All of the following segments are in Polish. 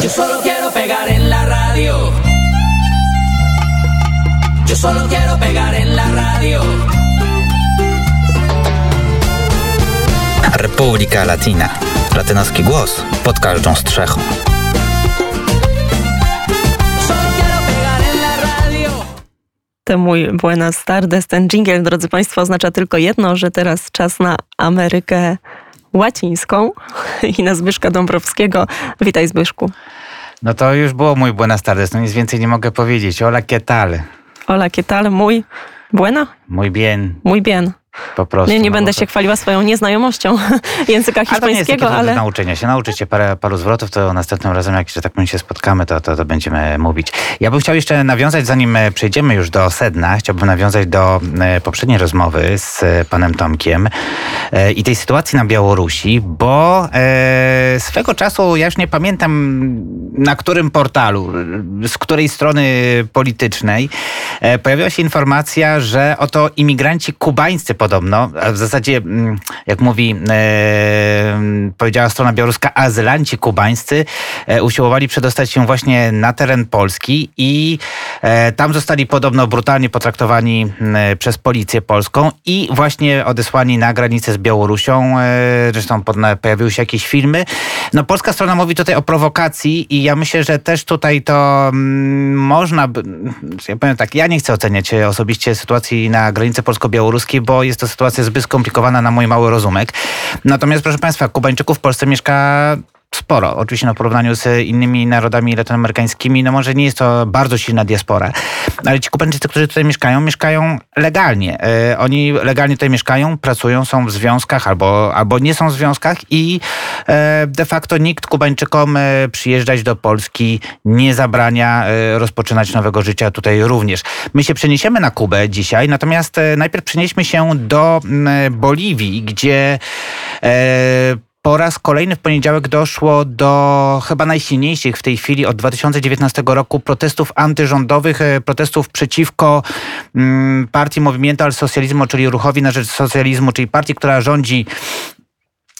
Yo solo quiero pegar en la radio. Yo solo quiero pegar en la radio. Republika Latina. Latynoski głos pod każdą strzechą. Ten mój Buenas tardes, ten dżingiel, drodzy Państwo, oznacza tylko jedno, że teraz czas na Amerykę Łacińską i na Zbyszka Dąbrowskiego. Witaj Zbyszku. No to już było mój buenas tardes, no nic więcej nie mogę powiedzieć. Hola, ¿qué tal? Hola, ¿qué tal? Mój Buena? Muy bien, Mój bien. Po prostu. Nie, nie no będę to- się chwaliła swoją nieznajomością języka Ale to nie jest takie hiszpańskiego, ale... do nauczenia się. Nauczyć się parę, paru zwrotów, to następnym razem, jak że tak powiem, się spotkamy, to, to, to będziemy mówić. Ja bym chciał jeszcze nawiązać, zanim e, przejdziemy już do sedna, chciałbym nawiązać do e, poprzedniej rozmowy z e, panem Tomkiem i tej sytuacji na Białorusi, bo swego czasu, ja już nie pamiętam na którym portalu, z której strony politycznej, pojawiła się informacja, że oto imigranci kubańscy podobno, a w zasadzie, mm, jak mówi, e, powiedziała strona białoruska, azylanci kubańscy e, usiłowali przedostać się właśnie na teren Polski i e, tam zostali podobno brutalnie potraktowani m, przez policję polską i właśnie odesłani na granicę z Białorusią. E, Zresztą pojawiły się jakieś filmy. No polska strona mówi tutaj o prowokacji i ja myślę, że też tutaj to można, ja powiem tak, ja nie chcę oceniać e, osobiście sytuacji na granicy polsko-białoruskiej, bo jest to sytuacja zbyt skomplikowana na mój mały rozumek. Natomiast proszę Państwa, Kubańczyków w Polsce mieszka sporo. Oczywiście no, w porównaniu z innymi narodami latynoamerykańskimi, no może nie jest to bardzo silna diaspora, ale ci Kubańczycy, którzy tutaj mieszkają, mieszkają legalnie. E, oni legalnie tutaj mieszkają, pracują, są w związkach albo, albo nie są w związkach i e, de facto nikt Kubańczykom e, przyjeżdżać do Polski nie zabrania rozpoczynać nowego życia tutaj również. My się przeniesiemy na Kubę dzisiaj, natomiast najpierw przenieśmy się do Boliwii, gdzie po raz kolejny w poniedziałek doszło do chyba najsilniejszych w tej chwili od 2019 roku protestów antyrządowych, e, protestów przeciwko mm, partii Movimiento al Socialismo, czyli Ruchowi na rzecz Socjalizmu, czyli partii, która rządzi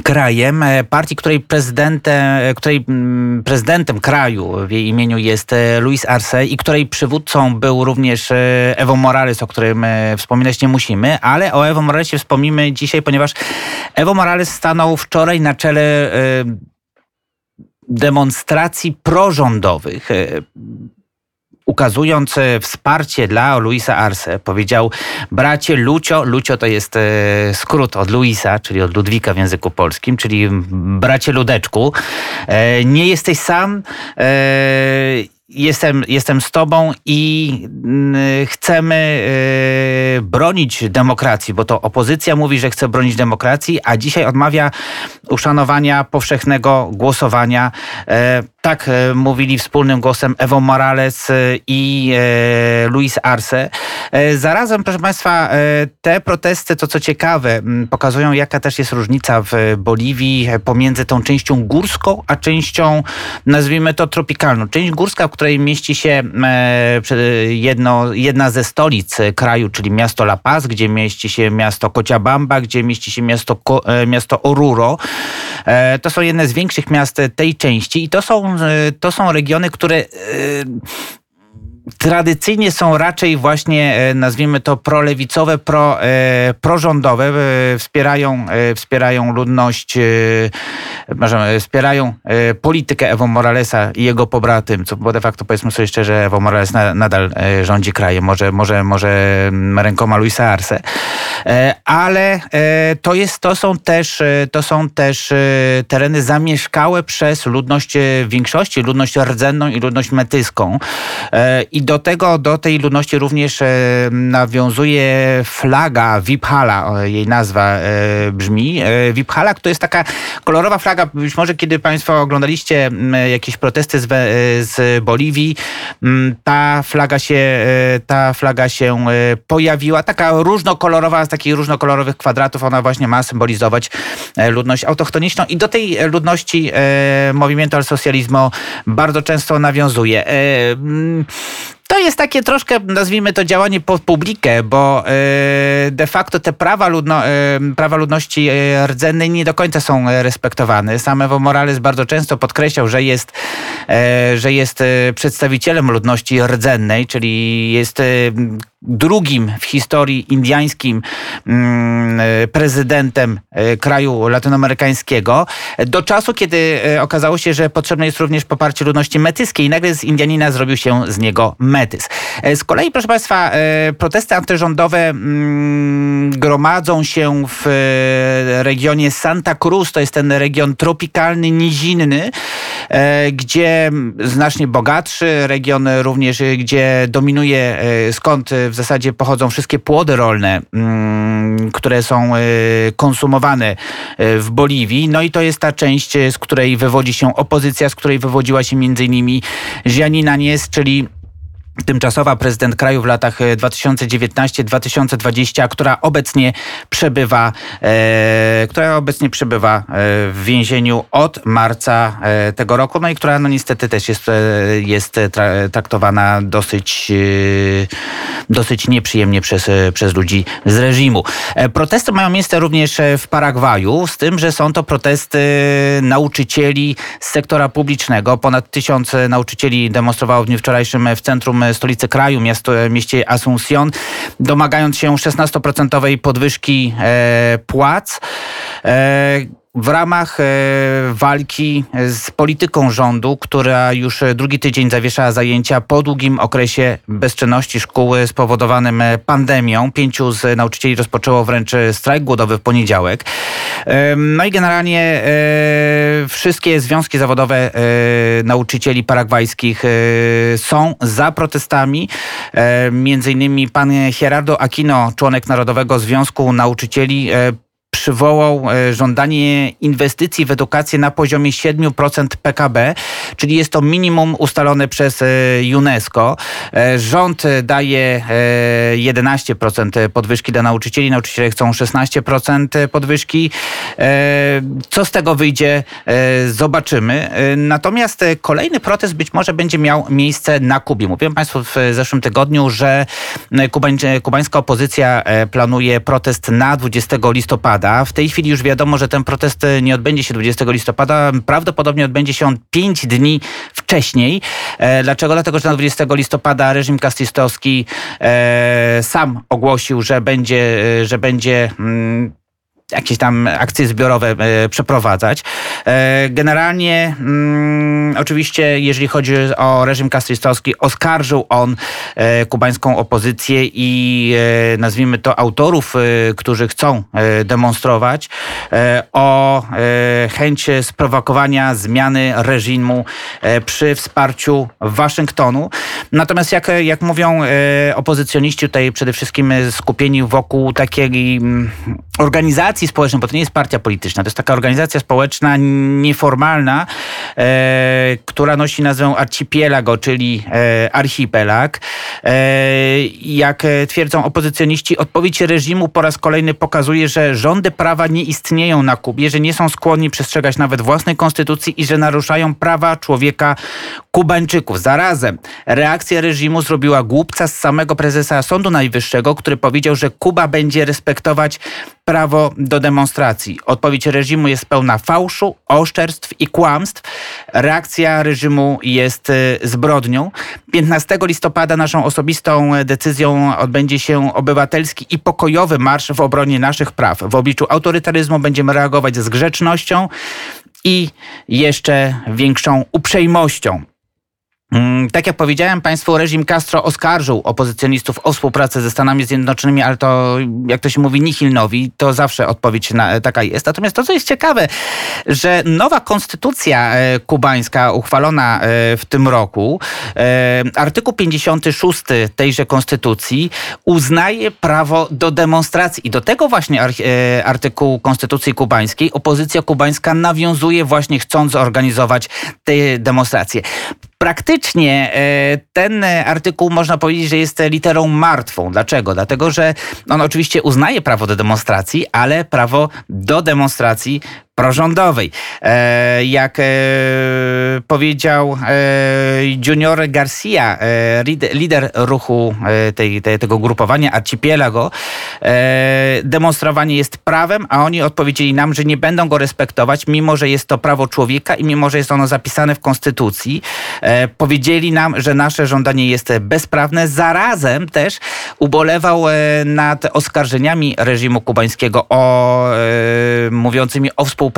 krajem, e, partii, której prezydentem, e, której mm, prezydentem kraju w jej imieniu jest e, Luis Arce i której przywódcą był również Evo Morales, o którym wspominać nie musimy, ale o Evo Moralesie wspomnimy dzisiaj, ponieważ Evo Morales stanął wczoraj na czele demonstracji prorządowych. Ukazując wsparcie dla Luisa Arce, powiedział bracie Lucio, Lucio to jest e, skrót od Luisa, czyli od Ludwika w języku polskim, czyli bracie Ludeczku, e, nie jesteś sam, e, jestem, jestem z tobą i mm, chcemy e, bronić demokracji, bo to opozycja mówi, że chce bronić demokracji, a dzisiaj odmawia uszanowania powszechnego głosowania. E, Tak e, mówili wspólnym głosem Evo Morales e, i Luis Arce. Zarazem, proszę Państwa, te protesty, to co ciekawe, pokazują jaka też jest różnica w Boliwii pomiędzy tą częścią górską, a częścią, nazwijmy to, tropikalną. Część górska, której mieści się e, jedno, jedna ze stolic e, kraju, czyli miasto La Paz, gdzie mieści się miasto Cochabamba, gdzie mieści się miasto, e, miasto Oruro. To są jedne z większych miast tej części i to są, to są regiony, które tradycyjnie są raczej właśnie, e, nazwijmy to, prolewicowe, pro, e, prorządowe, e, wspierają, wspierają ludność, wspierają politykę Evo Moralesa i jego pobratym, bo de facto powiedzmy sobie szczerze, Evo Morales na, nadal rządzi krajem, może, może, może rękoma Luisa Arce. Ale to, jest, to są też, to są też tereny zamieszkałe przez ludność w większości, ludność rdzenną i ludność metyską. I do tego, do tej ludności również e, nawiązuje flaga Viphala, o, jej nazwa e, brzmi. E, Viphala to jest taka kolorowa flaga, być może kiedy Państwo oglądaliście jakieś protesty z, z Boliwii, ta flaga się, ta flaga się pojawiła, taka różnokolorowa, z takich różnokolorowych kwadratów, ona właśnie ma symbolizować ludność autochtoniczną i do tej ludności Movimiento al Socialismo bardzo często nawiązuje. Jest takie troszkę, nazwijmy to działanie pod publikę, bo e, de facto te prawa, ludno, e, prawa ludności e, rdzennej nie do końca są respektowane. Sam Evo Morales bardzo często podkreślał, że jest, że jest przedstawicielem ludności rdzennej, czyli jest drugim w historii indiańskim mm, prezydentem kraju latynoamerykańskiego, do czasu, kiedy okazało się, że potrzebne jest również poparcie ludności metyskiej nagle z Indianina zrobił się z niego metys. E, Z kolei, proszę Państwa, e, protesty antyrządowe mm, gromadzą się w e, regionie Santa Cruz, to jest ten region tropikalny, nizinny, gdzie znacznie bogatszy. Region również, gdzie dominuje, skąd w zasadzie pochodzą wszystkie płody rolne, mm, które są konsumowane w Boliwii. No i to jest ta część, z której wywodzi się opozycja, z której wywodziła się między innymi Janina Nies, czyli tymczasowa prezydent kraju w latach e, 2019-2020, która obecnie przebywa, e, która obecnie przebywa e, w więzieniu od marca e, tego roku, no i która no niestety też jest, e, jest tra, traktowana dosyć, e, dosyć nieprzyjemnie przez, e, przez ludzi z reżimu. E, protesty mają miejsce również e, w Paragwaju, z tym, że są to protesty nauczycieli z sektora publicznego. Ponad tysiąc e, nauczycieli demonstrowało w dniu wczorajszym w centrum e, stolicy kraju, miasto, mieście Asunción, domagając się 16% podwyżki e, płac. E, w ramach e, walki z polityką rządu, która już e, drugi tydzień zawieszała zajęcia po długim okresie bezczynności szkół spowodowanym e, pandemią. Pięciu z nauczycieli rozpoczęło wręcz e, strajk głodowy w poniedziałek. E, No i generalnie e, wszystkie związki zawodowe e, nauczycieli paragwajskich e, są za protestami. E, Między innymi pan Gerardo Aquino, członek Narodowego Związku Nauczycieli, e, przywołał e, żądanie inwestycji w edukację na poziomie 7% PKB, czyli jest to minimum ustalone przez e, UNESCO. E, Rząd daje e, 11% podwyżki dla nauczycieli, nauczyciele chcą 16% podwyżki. Co z tego wyjdzie, zobaczymy. Natomiast kolejny protest być może będzie miał miejsce na Kubie. Mówiłem Państwu w zeszłym tygodniu, że kubań- kubańska opozycja planuje protest na 20 listopada. W tej chwili już wiadomo, że ten protest e, nie odbędzie się 20 listopada. Prawdopodobnie odbędzie się on 5 dni wcześniej. E, Dlaczego? Dlatego, że na 20 listopada reżim kastistowski e, sam ogłosił, że będzie, że będzie mm, jakieś tam akcje zbiorowe e, przeprowadzać. E, generalnie mm, oczywiście, jeżeli chodzi o reżim kastrystowski, oskarżył on e, kubańską opozycję i nazwijmy to autorów, którzy chcą demonstrować o chęć sprowokowania zmiany reżimu przy wsparciu Waszyngtonu. Natomiast jak, jak mówią opozycjoniści tutaj przede wszystkim skupieni wokół takiej mm, organizacji społecznej, bo to nie jest partia polityczna, to jest taka organizacja społeczna nieformalna, e, która nosi nazwę Archipelago, czyli e, archipelag. E, jak e, twierdzą opozycjoniści, odpowiedź reżimu po raz kolejny pokazuje, że rządy prawa nie istnieją na Kubie, że nie są skłonni przestrzegać nawet własnej konstytucji i że naruszają prawa człowieka Kubańczyków. Zarazem reakcja reżimu zrobiła głupca z samego prezesa Sądu Najwyższego, który powiedział, że Kuba będzie respektować prawo do demonstracji. Odpowiedź reżimu jest pełna fałszu, oszczerstw i kłamstw. Reakcja reżimu jest y, zbrodnią. 15 listopada naszą osobistą e, decyzją odbędzie się obywatelski i pokojowy marsz w obronie naszych praw. W obliczu autorytaryzmu będziemy reagować z grzecznością i jeszcze większą uprzejmością. Mm, Tak jak powiedziałem Państwu, reżim Castro oskarżył opozycjonistów o współpracę ze Stanami Zjednoczonymi, ale to, jak to się mówi, nihilnowi, to zawsze odpowiedź na, taka jest. Natomiast to, co jest ciekawe, że nowa konstytucja e, kubańska uchwalona e, w tym roku, e, artykuł 56 tejże konstytucji uznaje prawo do demonstracji. I do tego właśnie e, artykułu konstytucji kubańskiej opozycja kubańska nawiązuje właśnie chcąc zorganizować te demonstracje. Praktycznie e, ten artykuł można powiedzieć, że jest literą martwą. Dlaczego? Dlatego, że on oczywiście uznaje prawo do demonstracji, ale prawo do demonstracji prorządowej. E, jak e, powiedział e, Junior Garcia, lider, ruchu tej, tego grupowania Archipelago, demonstrowanie jest prawem, a oni odpowiedzieli nam, że nie będą go respektować, mimo że jest to prawo człowieka i mimo że jest ono zapisane w Konstytucji. Powiedzieli nam, że nasze żądanie jest bezprawne. Zarazem też ubolewał nad oskarżeniami reżimu kubańskiego o, mówiącymi o współpracy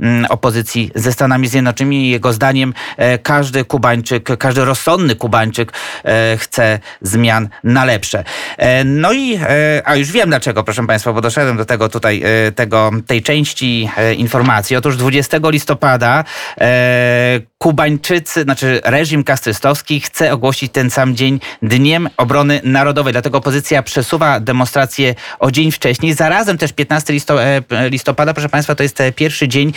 mm, opozycji ze Stanami Zjednoczonymi. Jego zdaniem e, każdy Kubańczyk, każdy rozsądny Kubańczyk e, chce zmian na lepsze. E, No i, a już wiem dlaczego, proszę Państwa, bo doszedłem do tego tutaj, tego, tej części informacji. Otóż 20 listopada Kubańczycy, znaczy reżim kastrystowski chce ogłosić ten sam dzień Dniem Obrony Narodowej. Dlatego opozycja przesuwa demonstrację o dzień wcześniej. Zarazem też 15 listo- e, listopada, proszę Państwa, to jest e, pierwszy dzień,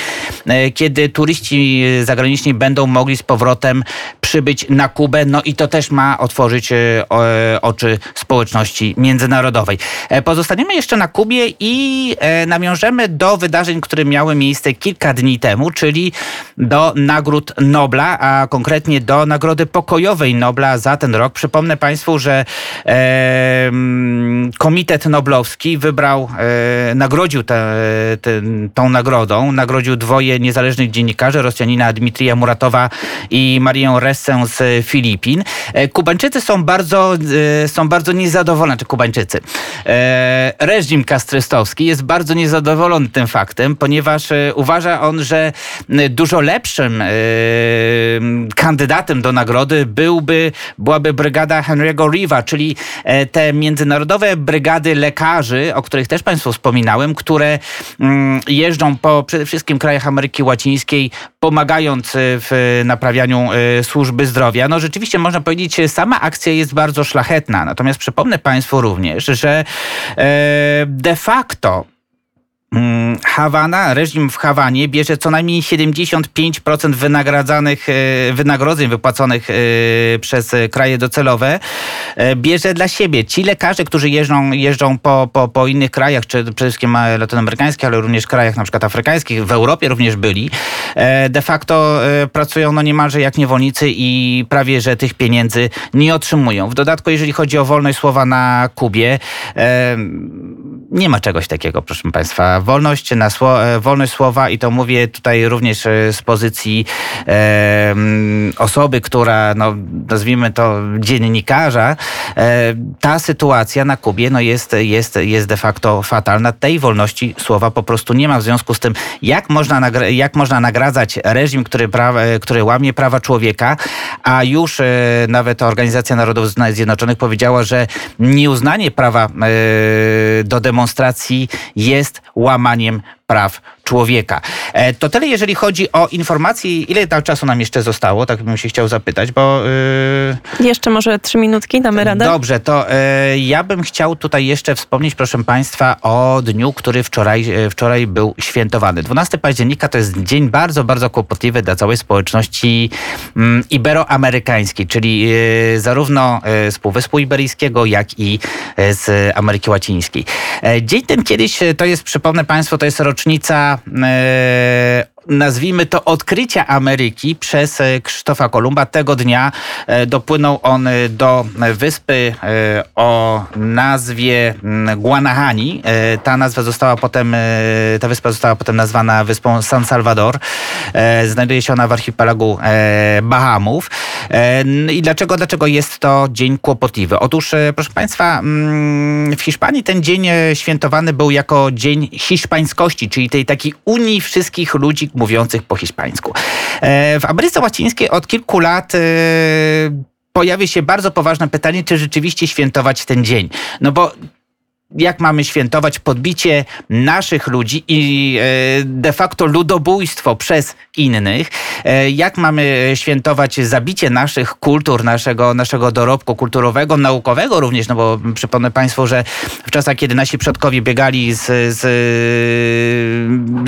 e, kiedy turyści zagraniczni będą mogli z powrotem przybyć na Kubę. No i to też ma otworzyć e, e, oczy społeczności międzynarodowej. E, Pozostaniemy jeszcze na Kubie i e, nawiążemy do wydarzeń, które miały miejsce kilka dni temu, czyli do nagród Nobla, a konkretnie do Nagrody Pokojowej Nobla za ten rok. Przypomnę Państwu, że e, Komitet Noblowski wybrał, e, nagrodził te, tą nagrodą, nagrodził dwoje niezależnych dziennikarzy, Rosjanina Dmitrija Muratowa i Marię Ressę z Filipin. E, Kubańczycy są bardzo, e, są bardzo niezadowoleni, czy Kubańczycy. E, reżim kastrystowski jest bardzo niezadowolony tym faktem, ponieważ uważa on, że dużo lepszym kandydatem do nagrody byłby, byłaby brygada Henry'ego Riva, czyli te międzynarodowe brygady lekarzy, o których też Państwu wspominałem, które jeżdżą po przede wszystkim krajach Ameryki Łacińskiej, pomagając e, w naprawianiu e, służby zdrowia. No rzeczywiście można powiedzieć, sama akcja jest bardzo szlachetna. Natomiast przypomnę Państwu również, że e, de facto Hawana, reżim w Hawanie bierze co najmniej 75% wynagradzanych, e, wynagrodzeń wypłaconych e, przez e, kraje docelowe, bierze dla siebie. Ci lekarze, którzy jeżdżą, jeżdżą po, po, po innych krajach, czy przede wszystkim latynoamerykańskich, ale również krajach na przykład afrykańskich, w Europie również byli, de facto pracują no niemalże jak niewolnicy i prawie, że tych pieniędzy nie otrzymują. W dodatku, jeżeli chodzi o wolność słowa na Kubie, nie ma czegoś takiego, proszę Państwa. Wolność, na sło, e, wolność słowa i to mówię tutaj również e, z pozycji e, osoby, która, no, nazwijmy to dziennikarza. E, ta sytuacja na Kubie no, jest, jest, jest de facto fatalna. Tej wolności słowa po prostu nie ma. W związku z tym, jak można, nagra- jak można nagradzać reżim, który, prawa, który łamie prawa człowieka, a już e, nawet Organizacja Narodów Zjednoczonych powiedziała, że nieuznanie prawa e, do demonstracji jest łamaniem praw człowieka. E, To tyle, jeżeli chodzi o informacje. Ile tam czasu nam jeszcze zostało? Tak bym się chciał zapytać, bo... e, Jeszcze może trzy minutki, damy radę? Dobrze, to e, ja bym chciał tutaj jeszcze wspomnieć, proszę Państwa, o dniu, który wczoraj, e, wczoraj był świętowany. 12 października to jest dzień bardzo, bardzo kłopotliwy dla całej społeczności mm, iberoamerykańskiej, czyli zarówno z Półwyspu Iberyjskiego, jak i z Ameryki Łacińskiej. Dzień ten kiedyś, to jest, przypomnę Państwu, to jest rocznica e, nazwijmy to odkrycia Ameryki przez e, Krzysztofa Kolumba. Tego dnia e, dopłynął on e, do wyspy o nazwie mm, Guanahani. Ta nazwa została potem, ta wyspa została potem nazwana wyspą San Salvador. Znajduje się ona w archipelagu Bahamów. I dlaczego, dlaczego jest to dzień kłopotliwy? Otóż, proszę Państwa, mm, w Hiszpanii ten dzień świętowany był jako dzień hiszpańskości, czyli tej takiej unii wszystkich ludzi mówiących po hiszpańsku. E, W Ameryce Łacińskiej od kilku lat e, pojawia się bardzo poważne pytanie, czy rzeczywiście świętować ten dzień. No bo jak mamy świętować podbicie naszych ludzi i e, de facto ludobójstwo przez innych, e, jak mamy świętować zabicie naszych kultur, naszego, naszego dorobku kulturowego, naukowego również, no bo przypomnę Państwu, że w czasach, kiedy nasi przodkowie biegali z, z,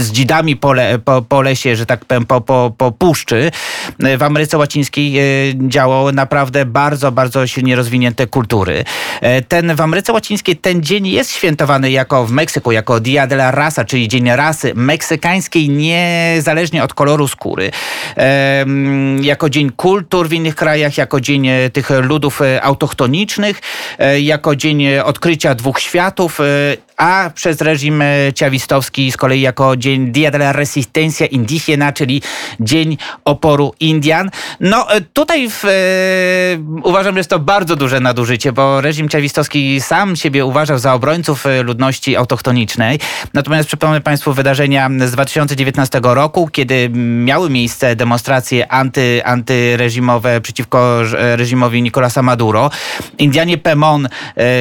z dzidami po, le, po, po lesie, że tak powiem, po, po, po puszczy, e, w Ameryce Łacińskiej działały naprawdę bardzo, bardzo silnie rozwinięte kultury. Ten w Ameryce Łacińskiej ten dzień jest świętowany jako w Meksyku, jako Dia de la Raza, czyli Dzień Rasy Meksykańskiej, niezależnie od koloru skóry. Jako Dzień Kultur w innych krajach, jako Dzień e, tych ludów e, autochtonicznych, e, jako Dzień Odkrycia Dwóch Światów, a przez reżim e, ciawistowski z kolei jako Dzień Dia de la Resistencia Indigena, czyli Dzień Oporu Indian. No e, tutaj w, e, uważam, że jest to bardzo duże nadużycie, bo reżim ciawistowski sam siebie uważał za obrońców ludności autochtonicznej. Natomiast przypomnę Państwu wydarzenia z 2019 roku, kiedy miały miejsce demonstracje anty, antyreżimowe przeciwko reżimowi Nicolasa Maduro. Indianie Pemon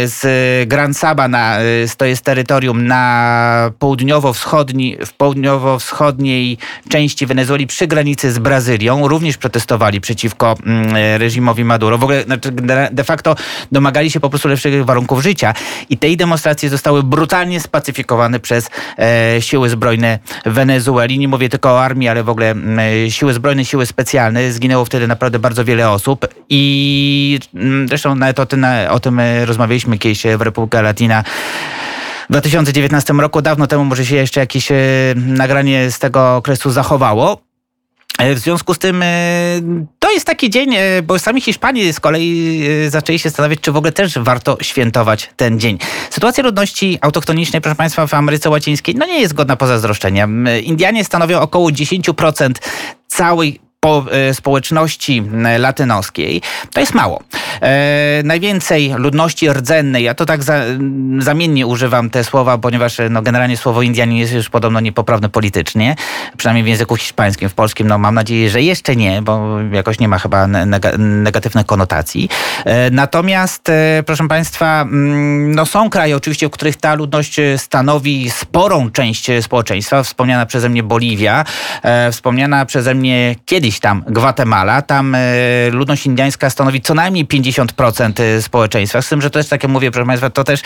z Gran Saba, na, e, to jest terytorium na południowo-wschodni, w południowo-wschodniej części Wenezueli przy granicy z Brazylią również protestowali przeciwko mm, reżimowi Maduro. W ogóle znaczy, de- facto domagali się po prostu lepszych warunków życia i tej demonstracje zostały brutalnie spacyfikowane przez e, siły zbrojne Wenezueli. Nie mówię tylko o armii, ale w ogóle mm, siły zbrojne, siły specjalne. Zginęło wtedy naprawdę bardzo wiele osób i mm, zresztą nawet o tym, o tym e, rozmawialiśmy kiedyś w Republika Latina. W 2019 roku, dawno temu może się jeszcze jakieś e, nagranie z tego okresu zachowało. E, W związku z tym e, to jest taki dzień, bo sami Hiszpanie z kolei zaczęli się zastanawiać, czy w ogóle też warto świętować ten dzień. Sytuacja ludności autochtonicznej, proszę Państwa, w Ameryce Łacińskiej, no nie jest godna pozazdroszczenia. Indianie stanowią około 10% całej po, e, społeczności e, latynoskiej, to jest mało. E, najwięcej ludności rdzennej, ja to tak za, m, zamiennie używam te słowa, ponieważ e, no, generalnie słowo Indianin jest już podobno niepoprawne politycznie, przynajmniej w języku hiszpańskim, w polskim, no mam nadzieję, że jeszcze nie, bo jakoś nie ma chyba ne- nega, negatywnych konotacji. E, natomiast, e, proszę Państwa, mm, no są kraje oczywiście, w których ta ludność stanowi sporą część społeczeństwa. Wspomniana przeze mnie Boliwia, wspomniana przeze mnie kiedyś tam Gwatemala. Tam e, ludność indiańska stanowi co najmniej 50% e, społeczeństwa. Z tym, że to jest, tak jak mówię, proszę Państwa, to też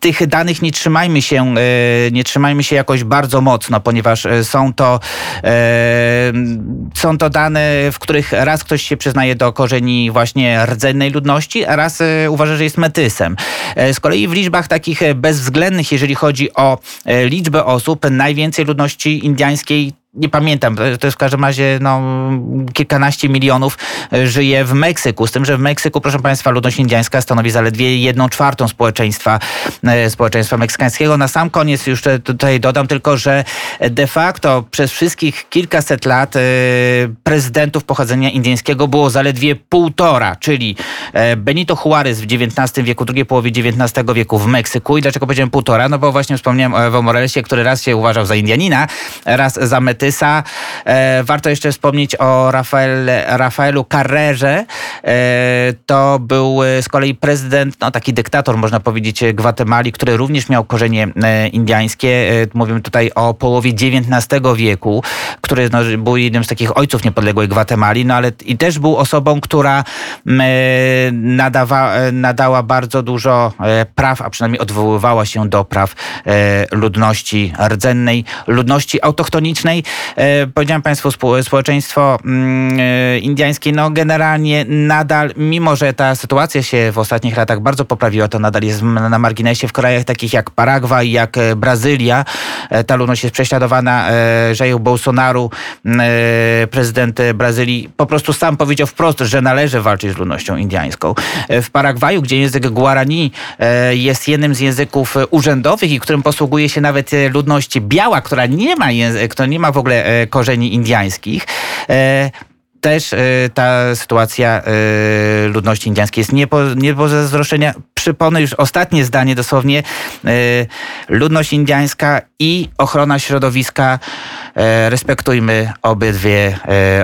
tych danych nie trzymajmy się, e, nie trzymajmy się jakoś bardzo mocno, ponieważ są to, są to dane, w których raz ktoś się przyznaje do korzeni właśnie rdzennej ludności, a raz uważa, że jest metysem. Z kolei w liczbach takich bezwzględnych, jeżeli chodzi o liczbę osób, najwięcej ludności indiańskiej nie pamiętam, to- jest w każdym razie no, kilkanaście milionów e, żyje w Meksyku. Z tym, że w Meksyku, proszę Państwa, ludność indiańska stanowi zaledwie jedną czwartą społeczeństwa, e, społeczeństwa meksykańskiego. Na sam koniec już tutaj dodam tylko, że de facto przez wszystkich kilkaset lat e, prezydentów pochodzenia indyjskiego było zaledwie półtora, czyli Benito Juarez w XIX wieku, drugiej połowie XIX wieku w Meksyku. I dlaczego powiedziałem półtora? No bo właśnie wspomniałem o Evo Moralesie, który raz się uważał za Indianina, raz za Metysa. E, warto jeszcze wspomnieć o Rafael, Rafaelu Carrerze. E, to był e, z kolei prezydent, no taki dyktator można powiedzieć, Gwatemali, który również miał korzenie indiańskie. Mówimy tutaj o połowie XIX wieku, który no, był jednym z takich ojców niepodległej Gwatemali, no ale i też był osobą, która nadawa, nadała bardzo dużo praw, a przynajmniej odwoływała się do praw ludności rdzennej, ludności autochtonicznej. E, Powiedziałem Państwu, spo- społeczeństwo mm, e, indyjskie, no generalnie nadal, mimo że ta sytuacja się w ostatnich latach bardzo poprawiła, to nadal jest na marginesie w krajach takich jak Paragwaj, jak e, Brazylia. Ta ludność jest prześladowana. Jair Bolsonaro, prezydent Brazylii, po prostu sam powiedział wprost, że należy walczyć z ludnością indyjską. W Paragwaju, gdzie język Guarani jest jednym z języków urzędowych i którym posługuje się nawet ludność biała, która nie ma, która nie ma w ogóle e, korzeni indyjskich, e, też e, ta sytuacja ludności indyjskiej jest nie, po, nie po zazdroszczenia. Przypomnę już ostatnie zdanie dosłownie. Ludność indyjska i ochrona środowiska respektujmy obydwie,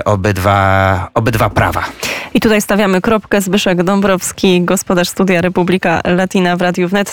obydwa, obydwa prawa. I tutaj stawiamy kropkę. Zbyszek Dąbrowski, gospodarz studia Republika Latina w Radiu Wnet.